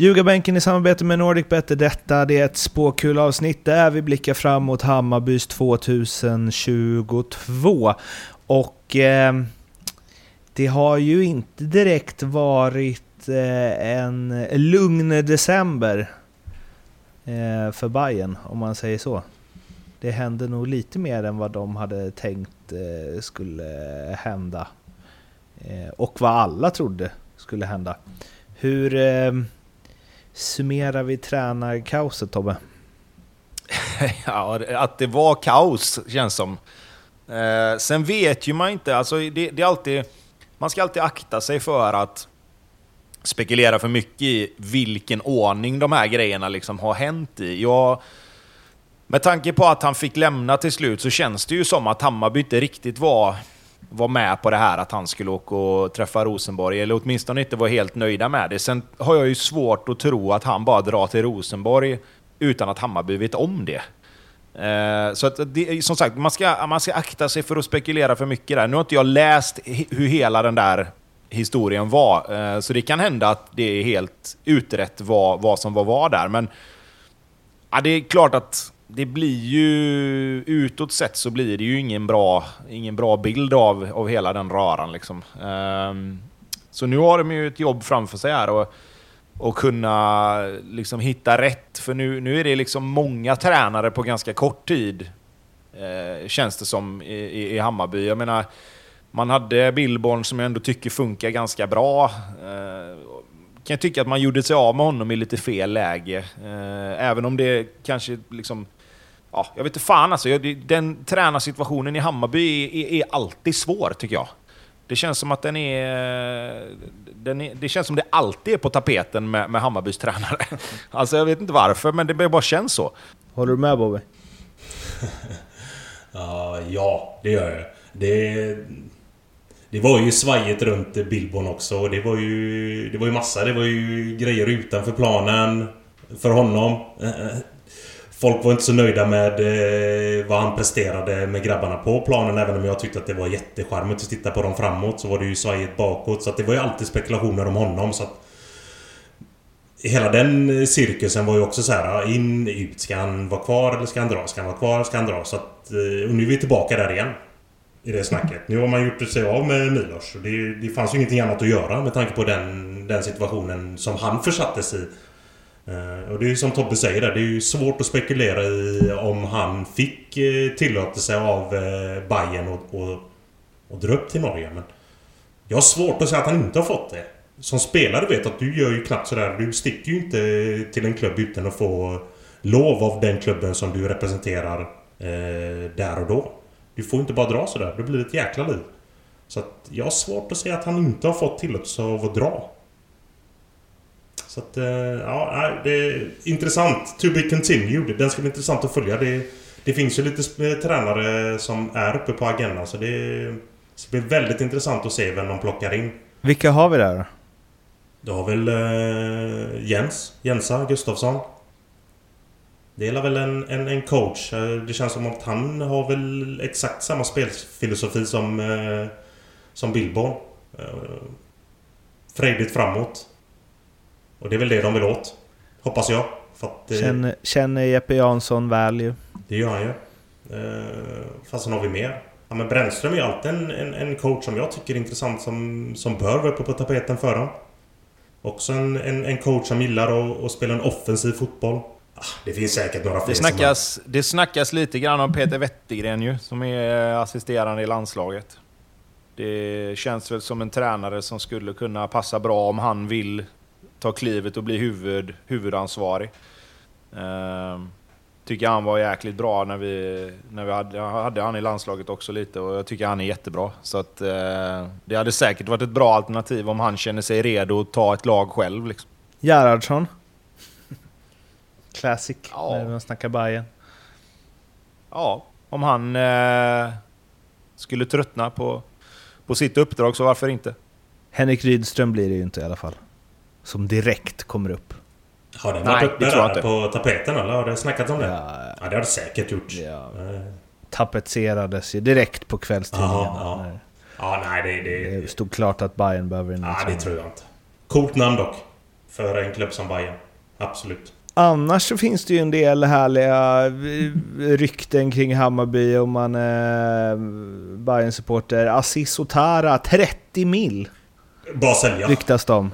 Ljugarbänken i samarbete med NordicBet är detta. Det är ett spåkulavsnitt där vi blickar fram mot Hammarbys 2022. Och eh, det har ju inte direkt varit eh, en lugn december eh, för Bayern om man säger så. Det hände nog lite mer än vad de hade tänkt eh, skulle hända. Eh, och vad alla trodde skulle hända. Hur eh, summerar vi tränarkaoset Tobbe? ja, att det var kaos känns som. Eh, sen vet ju man inte, alltså det, det, är alltid... Man ska alltid akta sig för att spekulera för mycket i vilken ordning de här grejerna liksom har hänt i. Jag, med tanke på att han fick lämna till slut så känns det ju som att Hammarby inte riktigt var var med på det här att han skulle åka och träffa Rosenborg, eller åtminstone inte var helt nöjda med det. Sen har jag ju svårt att tro att han bara drar till Rosenborg utan att Hammarby vet om det. Eh, så att det, som sagt, man ska, man ska akta sig för att spekulera för mycket där. Nu har inte jag läst hur hela den där historien var, eh, så det kan hända att det är helt utrett vad, vad som var var där. Men ja, det är klart att det blir ju... Utåt sett så blir det ju ingen bra, ingen bra bild av, av hela den röran. Liksom. Um, så nu har de ju ett jobb framför sig här och, och kunna liksom hitta rätt. För nu, nu är det liksom många tränare på ganska kort tid, eh, känns det som, i, i, i Hammarby. Jag menar, man hade Billborn som jag ändå tycker funkar ganska bra. Eh, kan jag tycka att man gjorde sig av med honom i lite fel läge. Eh, även om det kanske liksom ja, jag vet inte fan alltså. Den tränarsituationen i Hammarby är, är, är, alltid svår, tycker jag. Det känns som att den är, den är... Det känns som det alltid är på tapeten med, med Hammarbys tränare. Alltså jag vet inte varför, men det bara känns så. Håller du med Bobby? uh, ja, det gör jag. Det, det var ju svajigt runt Billborn också. Det var ju, det var ju massa. Det var ju grejer utanför planen för honom. Folk var inte så nöjda med eh, vad han presterade med grabbarna på planen. Även om jag tyckte att det var jättecharmigt att titta på dem framåt så var det ju svajigt bakåt. Så att det var ju alltid spekulationer om honom. Så att Hela den eh, cirkusen var ju också så här ah, in, ut. Ska han vara kvar eller ska han dra? Ska han vara kvar? Ska han dra? Så att, eh, och nu är vi tillbaka där igen. I det snacket. Nu har man gjort sig av med Milos. Det, det fanns ju ingenting annat att göra med tanke på den, den situationen som han försattes i. Eh, och det är ju som Tobbe säger där, det är ju svårt att spekulera i om han fick eh, tillåtelse av eh, Bayern och, och, och dra upp till Norge. Men jag har svårt att säga att han inte har fått det. Som spelare vet att du gör ju knappt sådär. Du sticker ju inte till en klubb utan att få lov av den klubben som du representerar eh, där och då. Du får inte bara dra sådär. Det blir ett jäkla liv. Så att jag har svårt att säga att han inte har fått tillåtelse av att dra. Så att, eh, ja, det är intressant. To be continued. Den ska bli intressant att följa. Det, det finns ju lite tränare som är uppe på agendan så det ska bli väldigt intressant att se vem de plockar in. Vilka har vi där då? Du har väl uh, Jens, Jensa Gustafsson. Det är väl en, en, en, coach. Eh, det känns som att han har väl exakt samma spelfilosofi som, som Billborn. Frejdigt framåt. Och det är väl det de vill åt. Hoppas jag. Att, eh, känner, känner Jeppe Jansson väl ju. Det gör han ju. Eh, fast sen har vi mer. Ja, men Brännström är alltid en, en, en, coach som jag tycker är intressant som, som bör vara uppe på tapeten för honom. Också en, en, en coach som gillar att, att spela en offensiv fotboll. Ah, det finns säkert några fler Det snackas, det snackas lite grann om Peter Wettergren ju, som är assisterande i landslaget. Det känns väl som en tränare som skulle kunna passa bra om han vill ta klivet och bli huvud, huvudansvarig. Ehm, tycker han var jäkligt bra när vi, när vi hade, hade han i landslaget också lite och jag tycker han är jättebra. Så att, eh, det hade säkert varit ett bra alternativ om han känner sig redo att ta ett lag själv. Liksom. Gerhardsson. Classic, Ja. när man snackar Bayern. Ja, om han eh, skulle tröttna på, på sitt uppdrag så varför inte? Henrik Rydström blir det ju inte i alla fall. Som direkt kommer upp. Har den varit uppe där på tapeten eller har det snackats om det? Ja, Ja, det har det säkert gjort. ja. Eh, Tapetserades ju direkt på kvällstidningen. Jaha, ja. när Ja, nej det... det Det stod klart att Bayern behöver en ja, det tror jag inte. Coolt namn dock. För en klubb som Bayern. Absolut. Annars så finns det ju en del härliga eh, rykten kring Hammarby om man är bayern supporter Aziz Otara, 30 mil Bara sälja. ryktas de.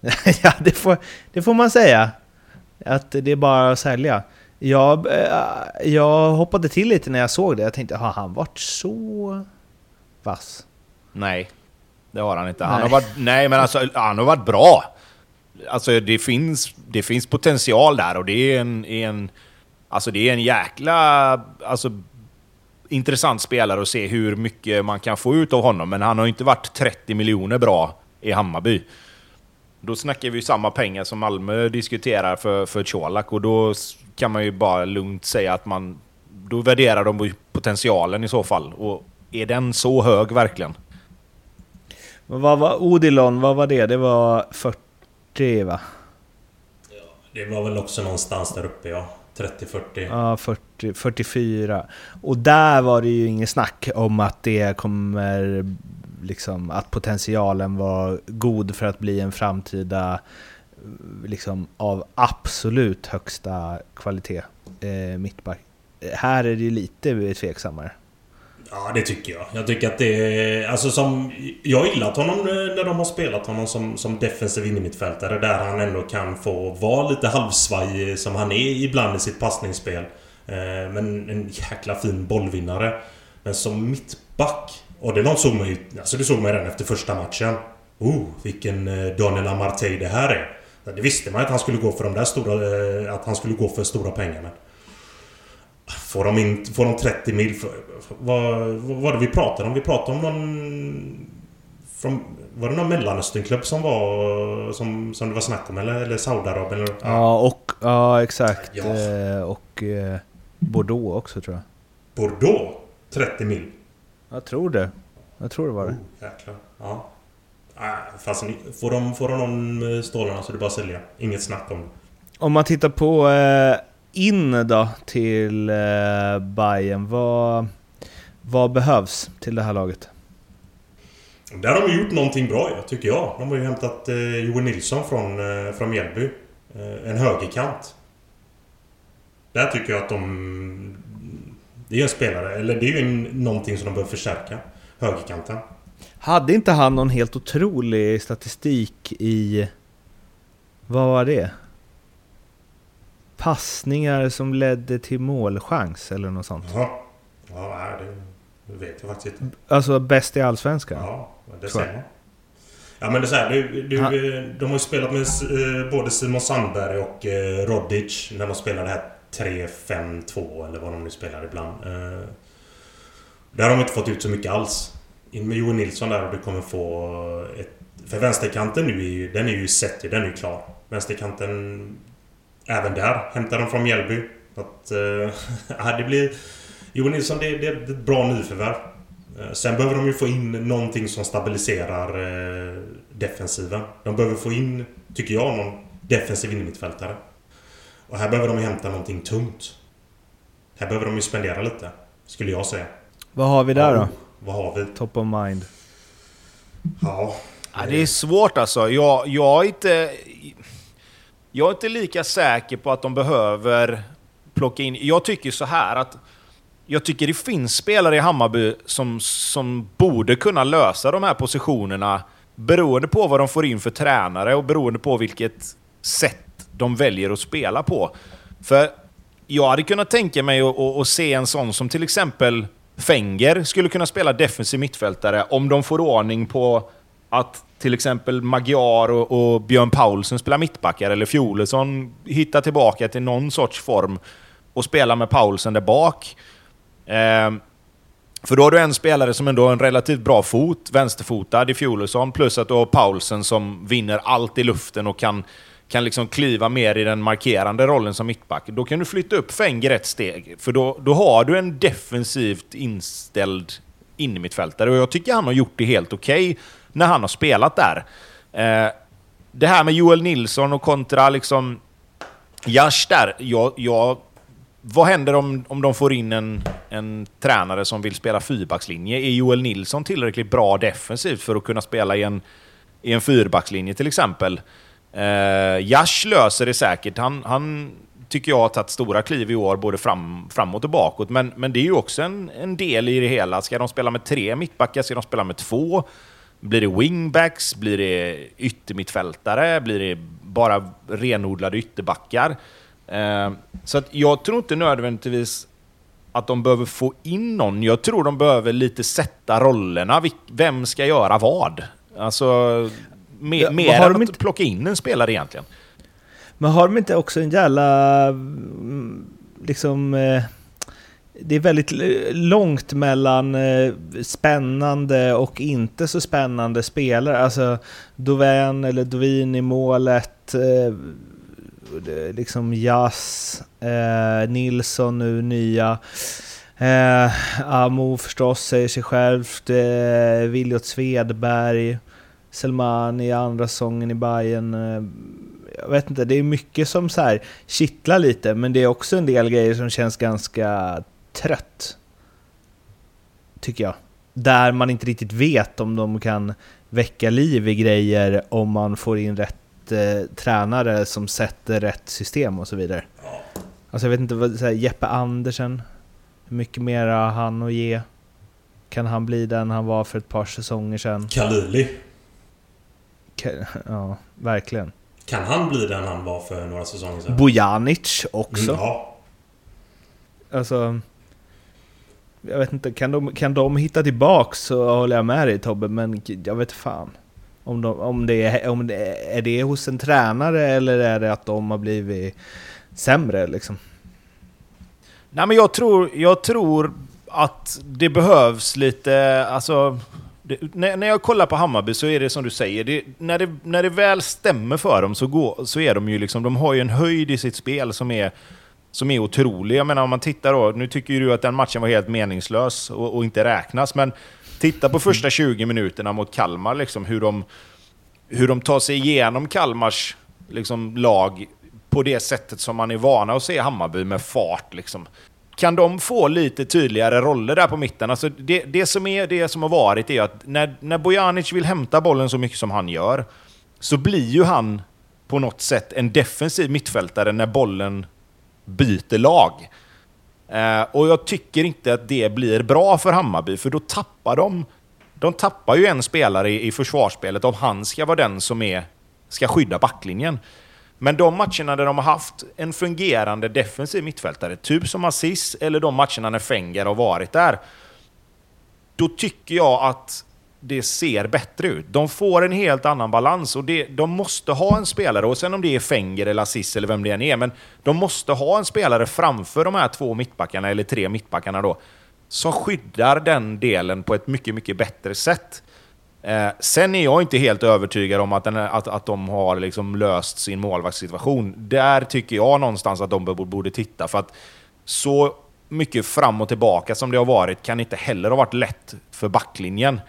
ja, det får, det får man säga. Att det är bara att sälja. Jag, eh, jag hoppade till lite när jag såg det. Jag tänkte, har han varit så vass? Nej, det har han inte. Han Nej. har varit, nej, men alltså han har varit bra. Alltså det finns, det finns potential där och det är en, en, alltså det är en jäkla alltså, intressant spelare att se hur mycket man kan få ut av honom. Men han har inte varit 30 miljoner bra i Hammarby. Då snackar vi samma pengar som Malmö diskuterar för, för Colak och då kan man ju bara lugnt säga att man... Då värderar de ju potentialen i så fall. Och är den så hög verkligen? Vad var Odilon, vad var det? Det var 40 va? Det var väl också någonstans där uppe ja. 30-40. Ja, 40, 44. Och där var det ju inget snack om att det kommer... Liksom, att potentialen var god för att bli en framtida... Liksom av absolut högsta kvalitet eh, mittback. Här är det ju lite tveksammare. Ja, det tycker jag. Jag tycker att det är... Alltså som... Jag har gillat honom eh, när de har spelat honom som, som defensiv innermittfältare. Där han ändå kan få vara lite halvsvaj eh, som han är ibland i sitt passningsspel. Eh, men en jäkla fin bollvinnare. Men som mittback... Och det någon såg man ju... Alltså det såg man redan efter första matchen. Oh, vilken eh, Daniel Amartey det här är. Det visste man att han skulle gå för de där stora... eh, Att han skulle gå för stora pengar men... Får de, in, får de 30 mil för, vad, var det vi pratade om? Vi pratade om någon... Från, var det någon Mellanösternklubb som var... Som, som det var snack om eller? Eller Saudiarabien? Eller, Ja, och, ja exakt. Ja. Eh, Och Bordeaux också tror jag. Bordeaux? 30 mil? Jag tror det. Jag tror det var det. Oh, jäklar. Ja. Äh, fast ni- får de, får de någon med stålarna så är det bara att sälja. Inget snack om det. Om man tittar på eh, in då till eh, Bayern vad, vad behövs till det här laget? Där har de gjort någonting bra tycker jag. De har ju hämtat eh, Joel Nilsson från, eh, från Mjällby. Eh, en högerkant. Där tycker jag att de... Det är en spelare, eller det är ju en, någonting som de behöver förstärka. Högerkanten. Hade inte han någon helt otrolig statistik i... Vad var det? Passningar som ledde till målchans eller något sånt. Ja, nej, det, vet jag faktiskt inte. Alltså bäst i Allsvenskan? Ja, det ser man. Ja men det är så här, du, du, Han- eh, de har ju spelat med eh, både Simon Sandberg och eh, Rodic när de spelar det här 3-5-2 eller vad de nu spelar ibland. Eh, där har de inte fått ut så mycket alls. In med Joel Nilsson där och du kommer få ett... För vänsterkanten nu är ju, den är ju sett den är ju klar. Vänsterkanten... Även där hämtar de från Mjällby. Att, eh, det blir... Joel Nilsson, det, det är ett bra nyförvärv. Eh, sen behöver de ju få in någonting som stabiliserar eh, defensiven. De behöver få in, tycker jag, någon defensiv innermittfältare. Och här behöver de hämta någonting tungt. Här behöver de ju spendera lite. Skulle jag säga. Vad har vi där då? Oh, vad har vi? Top of mind. Ja. Ja, det är svårt alltså. Jag, jag, är inte, jag är inte lika säker på att de behöver plocka in... Jag tycker så här att... Jag tycker det finns spelare i Hammarby som, som borde kunna lösa de här positionerna beroende på vad de får in för tränare och beroende på vilket sätt de väljer att spela på. För jag hade kunnat tänka mig att, se en sån som till exempel Fenger skulle kunna spela defensiv mittfältare om de får ordning på att till exempel Magyar och, och Björn Paulsen spelar mittbackar, eller Fjolesson hittar tillbaka till någon sorts form och spelar med Paulsen där bak. Eh, för då har du en spelare som ändå har en relativt bra fot, vänsterfotad i Fjolesson, plus att du har Paulsen som vinner allt i luften och kan, kan liksom kliva mer i den markerande rollen som mittback. Då kan du flytta upp Fenger ett steg, för då, då har du en defensivt inställd innermittfältare och jag tycker han har gjort det helt okej. Okay när han har spelat där. Eh, det här med Joel Nilsson och kontra liksom Jash där. Jag, jag, vad händer om, om de får in en, en tränare som vill spela fyrbackslinje? Är Joel Nilsson tillräckligt bra defensivt för att kunna spela i en, i en fyrbackslinje till exempel? Eh, Jash löser det säkert. Han, han tycker jag har tagit stora kliv i år, både fram, framåt och bakåt. Men, men det är ju också en, en del i det hela. Ska de spela med tre mittbackar? Ska de spela med två? Blir det wingbacks? Blir det yttermittfältare? Blir det bara renodlade ytterbackar? Eh, så att jag tror inte nödvändigtvis att de behöver få in någon. Jag tror de behöver lite sätta rollerna. Vem ska göra vad? Alltså, mer, ja, mer än att inte... plocka in en spelare egentligen. Men har de inte också en jävla... Mm, liksom... Eh det är väldigt långt mellan eh, spännande och inte så spännande spelare. Alltså Dovin eller Dovin i målet, eh, liksom Jazz, eh, Nilsson nu nya. Eh, Amo förstås säger sig självt, eh, Viljot Svedberg, Selman i andra säsongen i Bayern. Eh, jag vet inte, det är mycket som så här kittlar lite, men det är också en del grejer som känns ganska trött. Tycker jag. Där man inte riktigt vet om de kan väcka liv i grejer om man får in rätt eh, tränare som sätter rätt system och så vidare. Alltså jag vet inte, vad, så här, Jeppe Andersen, hur mycket mer har han att ge? Kan han bli den han var för ett par säsonger sedan? Kalili. Ja, verkligen. Kan han bli den han var för några säsonger sedan? Bojanic också. Ja. Alltså, jag vet inte, kan de, kan de hitta tillbaks så håller jag med dig Tobbe, men jag vet fan. Om, de, om, det är, om det är, är det hos en tränare eller är det att de har blivit sämre liksom? Nej men jag tror, jag tror att det behövs lite, alltså... Det, när, när jag kollar på Hammarby så är det som du säger, det, när, det, när det väl stämmer för dem så, går, så är de ju liksom, de har ju en höjd i sitt spel som är som är otrolig. Jag menar om man tittar då, nu tycker ju du att den matchen var helt meningslös och, och inte räknas, men titta på första 20 minuterna mot Kalmar, liksom, hur, de, hur de tar sig igenom Kalmars liksom, lag på det sättet som man är vana att se Hammarby med fart. Liksom. Kan de få lite tydligare roller där på mitten? Alltså det, det, som, är, det som har varit är att när, när Bojanic vill hämta bollen så mycket som han gör, så blir ju han på något sätt en defensiv mittfältare när bollen byter lag. Eh, och jag tycker inte att det blir bra för Hammarby, för då tappar de... De tappar ju en spelare i, i försvarsspelet om han ska vara den som är, ska skydda backlinjen. Men de matcherna där de har haft en fungerande defensiv mittfältare, typ som Assis, eller de matcherna när Fenger har varit där, då tycker jag att det ser bättre ut. De får en helt annan balans och det, de måste ha en spelare, och sen om det är Fenger eller Assis eller vem det än är, men de måste ha en spelare framför de här två mittbackarna, eller tre mittbackarna då, som skyddar den delen på ett mycket, mycket bättre sätt. Eh, sen är jag inte helt övertygad om att, den, att, att de har liksom löst sin målvaktssituation. Där tycker jag någonstans att de borde titta, för att så mycket fram och tillbaka som det har varit kan inte heller ha varit lätt för backlinjen.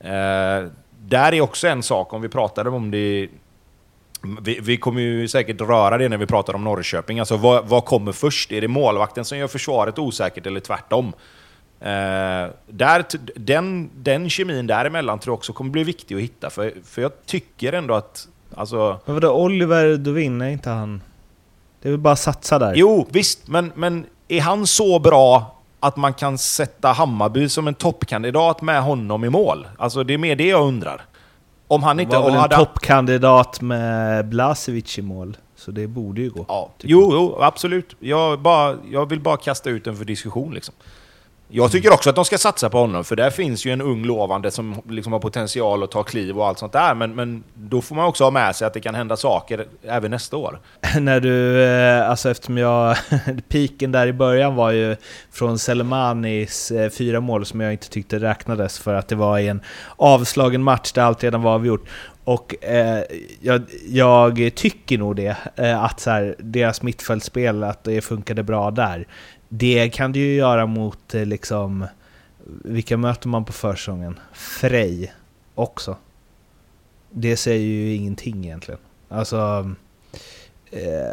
Eh, där är också en sak, om vi pratade om det... Vi, vi, kommer ju säkert röra det när vi pratar om Norrköping. Alltså vad, vad kommer först? Är det målvakten som gör försvaret osäkert eller tvärtom? Eh, där, den, den kemin däremellan tror jag också kommer bli viktig att hitta. För, för jag tycker ändå att... Alltså, men vadå, Oliver Dovin, är inte han... Det är väl bara att satsa där? Jo, visst, men, men är han så bra att man kan sätta Hammarby som en toppkandidat med honom i mål. Alltså det är mer det jag undrar. Om han inte... var väl och en hade- toppkandidat med Blasevic i mål. Så det borde ju gå. Ja. Jo, jo, absolut. Jag, bara, jag vill bara kasta ut den för diskussion. Liksom. Jag tycker också att de ska satsa på honom, för där finns ju en ung lovande som liksom har potential att ta kliv och allt sånt där. Men, men då får man också ha med sig att det kan hända saker även nästa år. När du, eh, alltså eftersom jag, piken där i början var ju från Selemanis eh, fyra mål som jag inte tyckte räknades för att det var i en avslagen match där allt redan var avgjort. Och eh, jag, jag tycker nog det, eh, att så här, deras mittfältspel, att det funkade bra där. Det kan du ju göra mot eh, liksom, vilka möter man på försäsongen? Frej också. Det säger ju ingenting egentligen. Alltså... Eh,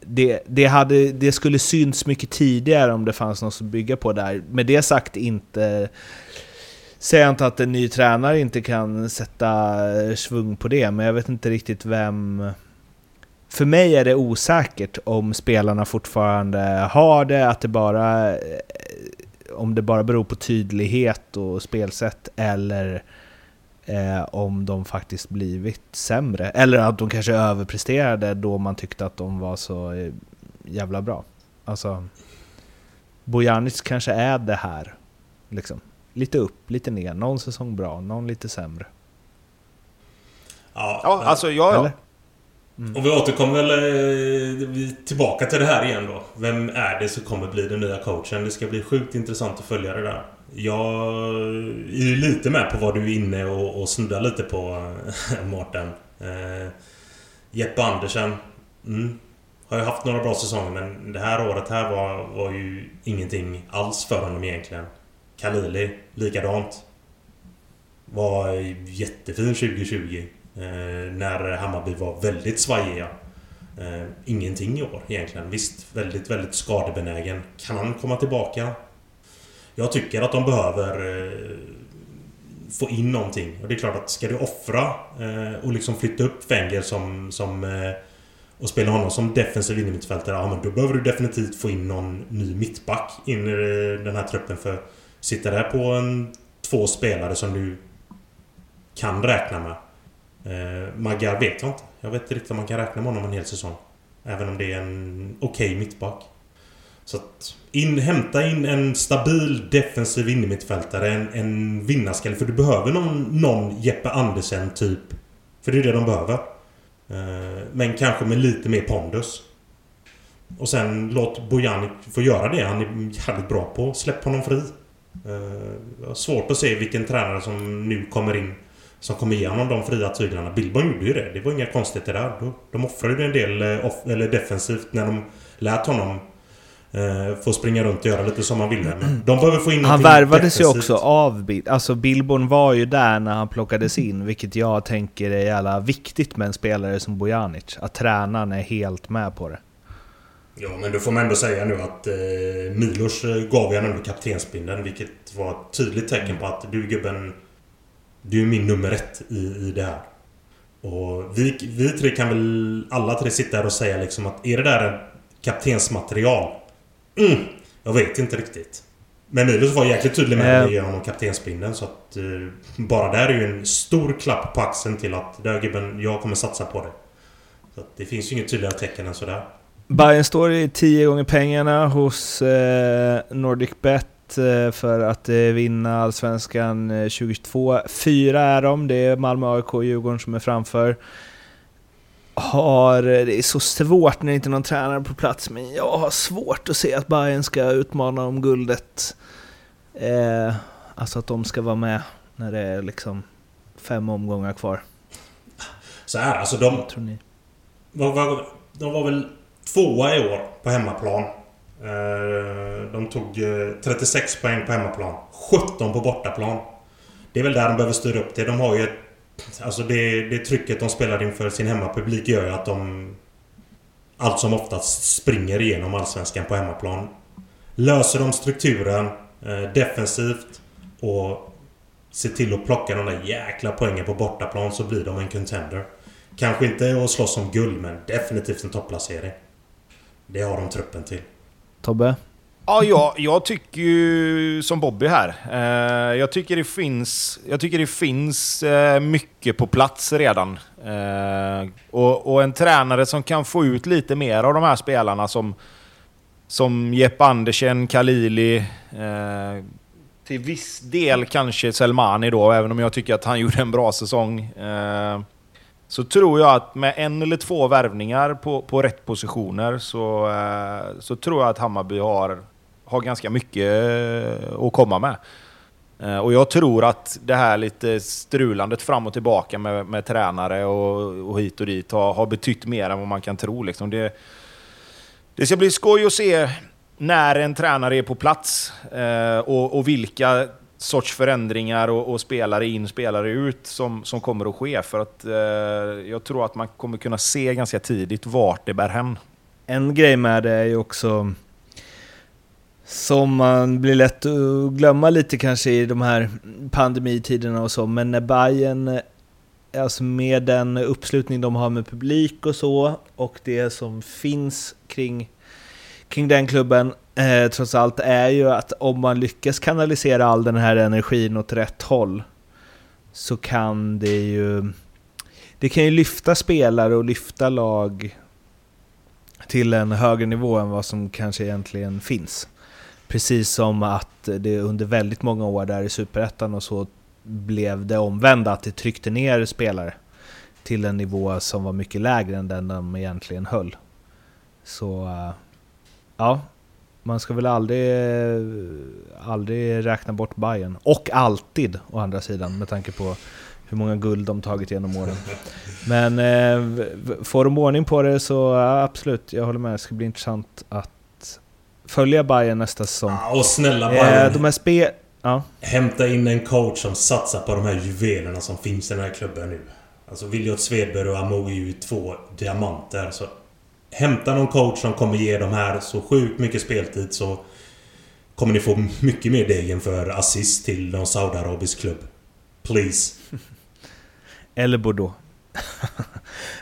det, det, hade, det skulle synts mycket tidigare om det fanns något att bygga på där. Med det sagt inte... Säger jag inte att en ny tränare inte kan sätta svung på det, men jag vet inte riktigt vem... För mig är det osäkert om spelarna fortfarande har det, att det bara... eh, Om det bara beror på tydlighet och spelsätt, eller eh, om de faktiskt blivit sämre. Eller att de kanske överpresterade då man tyckte att de var så eh, jävla bra. Alltså, Bojanic kanske är det här. Liksom. Lite upp, lite ner. Någon säsong bra, någon lite sämre. Ja, Ja, alltså jag... Eller? Mm. Och vi återkommer väl eh, tillbaka till det här igen då. Vem är det som kommer bli den nya coachen? Det ska bli sjukt intressant att följa det där. Jag är ju lite med på vad du är inne och, och snuddar lite på, eh, Mårten. Eh, Jeppe Andersen. Mm. Har ju haft några bra säsonger men det här året här var, var ju ingenting alls för honom egentligen. Kalili, likadant. Var jättefin 2020. Eh, när Hammarby var väldigt svajiga. Eh, ingenting i år egentligen. Visst, väldigt, väldigt skadebenägen. Kan han komma tillbaka? Jag tycker att de behöver eh, få in någonting. Och det är klart att ska du offra och liksom flytta upp Wenger som... som och spela honom som defensiv innermittfältare, ja men då behöver du definitivt få in någon ny mittback in i den här truppen för... Sitter där på en, två spelare som du kan räkna med. Eh, Maggar vet jag inte. Jag vet inte riktigt om man kan räkna med honom en hel säsong. Även om det är en okej mittback. Så att in, hämta in en stabil defensiv innermittfältare. En, en vinnarskalle. För du behöver någon, någon Jeppe Andersen typ. För det är det de behöver. Eh, men kanske med lite mer pondus. Och sen låt Bojanic få göra det han är jävligt bra på. Släpp honom fri. Eh, svårt att se vilken tränare som nu kommer in som kommer ge honom de fria tyglarna. Billborn gjorde ju det. Det var inga konstigheter där. De, de offrade en del eh, off, eller defensivt när de lät honom eh, få springa runt och göra lite som han ville. Men de behöver få in Han värvades ju också av Bill. Alltså Billborn var ju där när han plockades in, vilket jag tänker är jävla viktigt med en spelare som Bojanic. Att tränaren är helt med på det. Ja, men då får man ändå säga nu att eh, Milos eh, gav ju ändå kaptensbindeln. Vilket var ett tydligt tecken på att du gubben... Du är min nummer ett i, i det här. Och vi, vi tre kan väl alla tre sitta här och säga liksom att är det där kaptensmaterial? Mm, jag vet inte riktigt. Men Milos var jäkligt tydlig med att ge honom kaptensbindeln så att... Eh, bara där är ju en stor klapp på axeln till att där gubben, jag kommer satsa på det. Så att det finns ju inget tydligare tecken än sådär. Bayern står i 10 gånger pengarna hos eh, Nordic Bet eh, för att eh, vinna Allsvenskan eh, 2022. Fyra är de, det är Malmö, AIK och Djurgården som är framför. Har, eh, det är så svårt när det inte är någon tränare på plats, men jag har svårt att se att Bayern ska utmana om guldet. Eh, alltså att de ska vara med när det är liksom fem omgångar kvar. Så här, alltså de... Vad tror ni? Var, var, de var väl tvåa i år på hemmaplan. Eh, de tog eh, 36 poäng på hemmaplan. 17 på bortaplan. Det är väl där de behöver styra upp det. De har ju ett... Alltså det, det trycket de spelar inför sin hemmapublik gör ju att de... Allt som oftast springer igenom Allsvenskan på hemmaplan. Löser de strukturen eh, defensivt och ser till att plocka de där jäkla poängen på bortaplan så blir de en contender. Kanske inte att slåss om guld, men definitivt en topplacering. Det har de truppen till. Tobbe? Ja, jag, jag tycker ju som Bobby här. Eh, jag tycker det finns, jag tycker det finns eh, mycket på plats redan. Eh, och, och, en tränare som kan få ut lite mer av de här spelarna som, som Jeppe Andersen, Kalili, eh, till viss del kanske Selmani då, även om jag tycker att han gjorde en bra säsong. Eh, så tror jag att med en eller två värvningar på, på rätt positioner så, eh, så tror jag att Hammarby har, har ganska mycket eh, att komma med. Eh, och jag tror att det här lite strulandet fram och tillbaka med, med tränare och, och hit och dit har, har betytt mer än vad man kan tro. Liksom. Det, det ska bli skoj att se när en tränare är på plats och, och, vilka sorts förändringar och, och, spelare in, spelare ut som, som kommer att ske. För att eh, jag tror att man kommer kunna se ganska tidigt vart det bär hem. En grej med det är ju också som man blir lätt att glömma lite kanske i de här pandemitiderna och så, men när Bayern eh, alltså med den uppslutning de har med publik och så, och det som finns kring, kring den klubben, eh, trots allt, är ju att om man lyckas kanalisera all den här energin åt rätt håll, så kan det ju... Det kan ju lyfta spelare och lyfta lag till en högre nivå än vad som kanske egentligen finns. Precis som att det under väldigt många år där i Superettan och så blev det omvända, att det tryckte ner spelare till en nivå som var mycket lägre än den de egentligen höll. Så eh, ja, man ska väl aldrig, aldrig räkna bort Bayern Och alltid, å andra sidan, med tanke på hur många guld de tagit genom åren. Men eh, får de ordning på det så ja, absolut, jag håller med. Det ska bli intressant att följa Bayern nästa säsong. Ja, och snälla Bayern. Eh, de här spe... Ja. Hämta in en coach som satsar på de här juvelerna som finns i den här klubben nu. Alltså Viljot Svedberg och Amo är ju två diamanter. Så hämta någon coach som kommer ge de här så sjukt mycket speltid så kommer ni få mycket mer degen för assist till någon Saudiarabisk klubb. Please. Eller Bordeaux.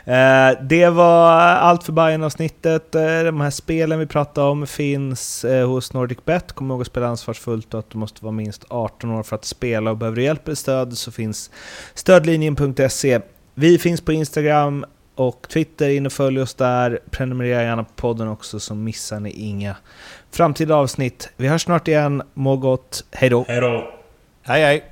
Eh, det var allt för bayern avsnittet eh, De här spelen vi pratade om finns eh, hos NordicBet. Kom ihåg att spela ansvarsfullt och att du måste vara minst 18 år för att spela och behöver du hjälp eller stöd så finns stödlinjen.se. Vi finns på Instagram och Twitter, in och följ oss där. Prenumerera gärna på podden också så missar ni inga framtida avsnitt. Vi hörs snart igen, må gott, hejdå! Hejdå! Hej hej!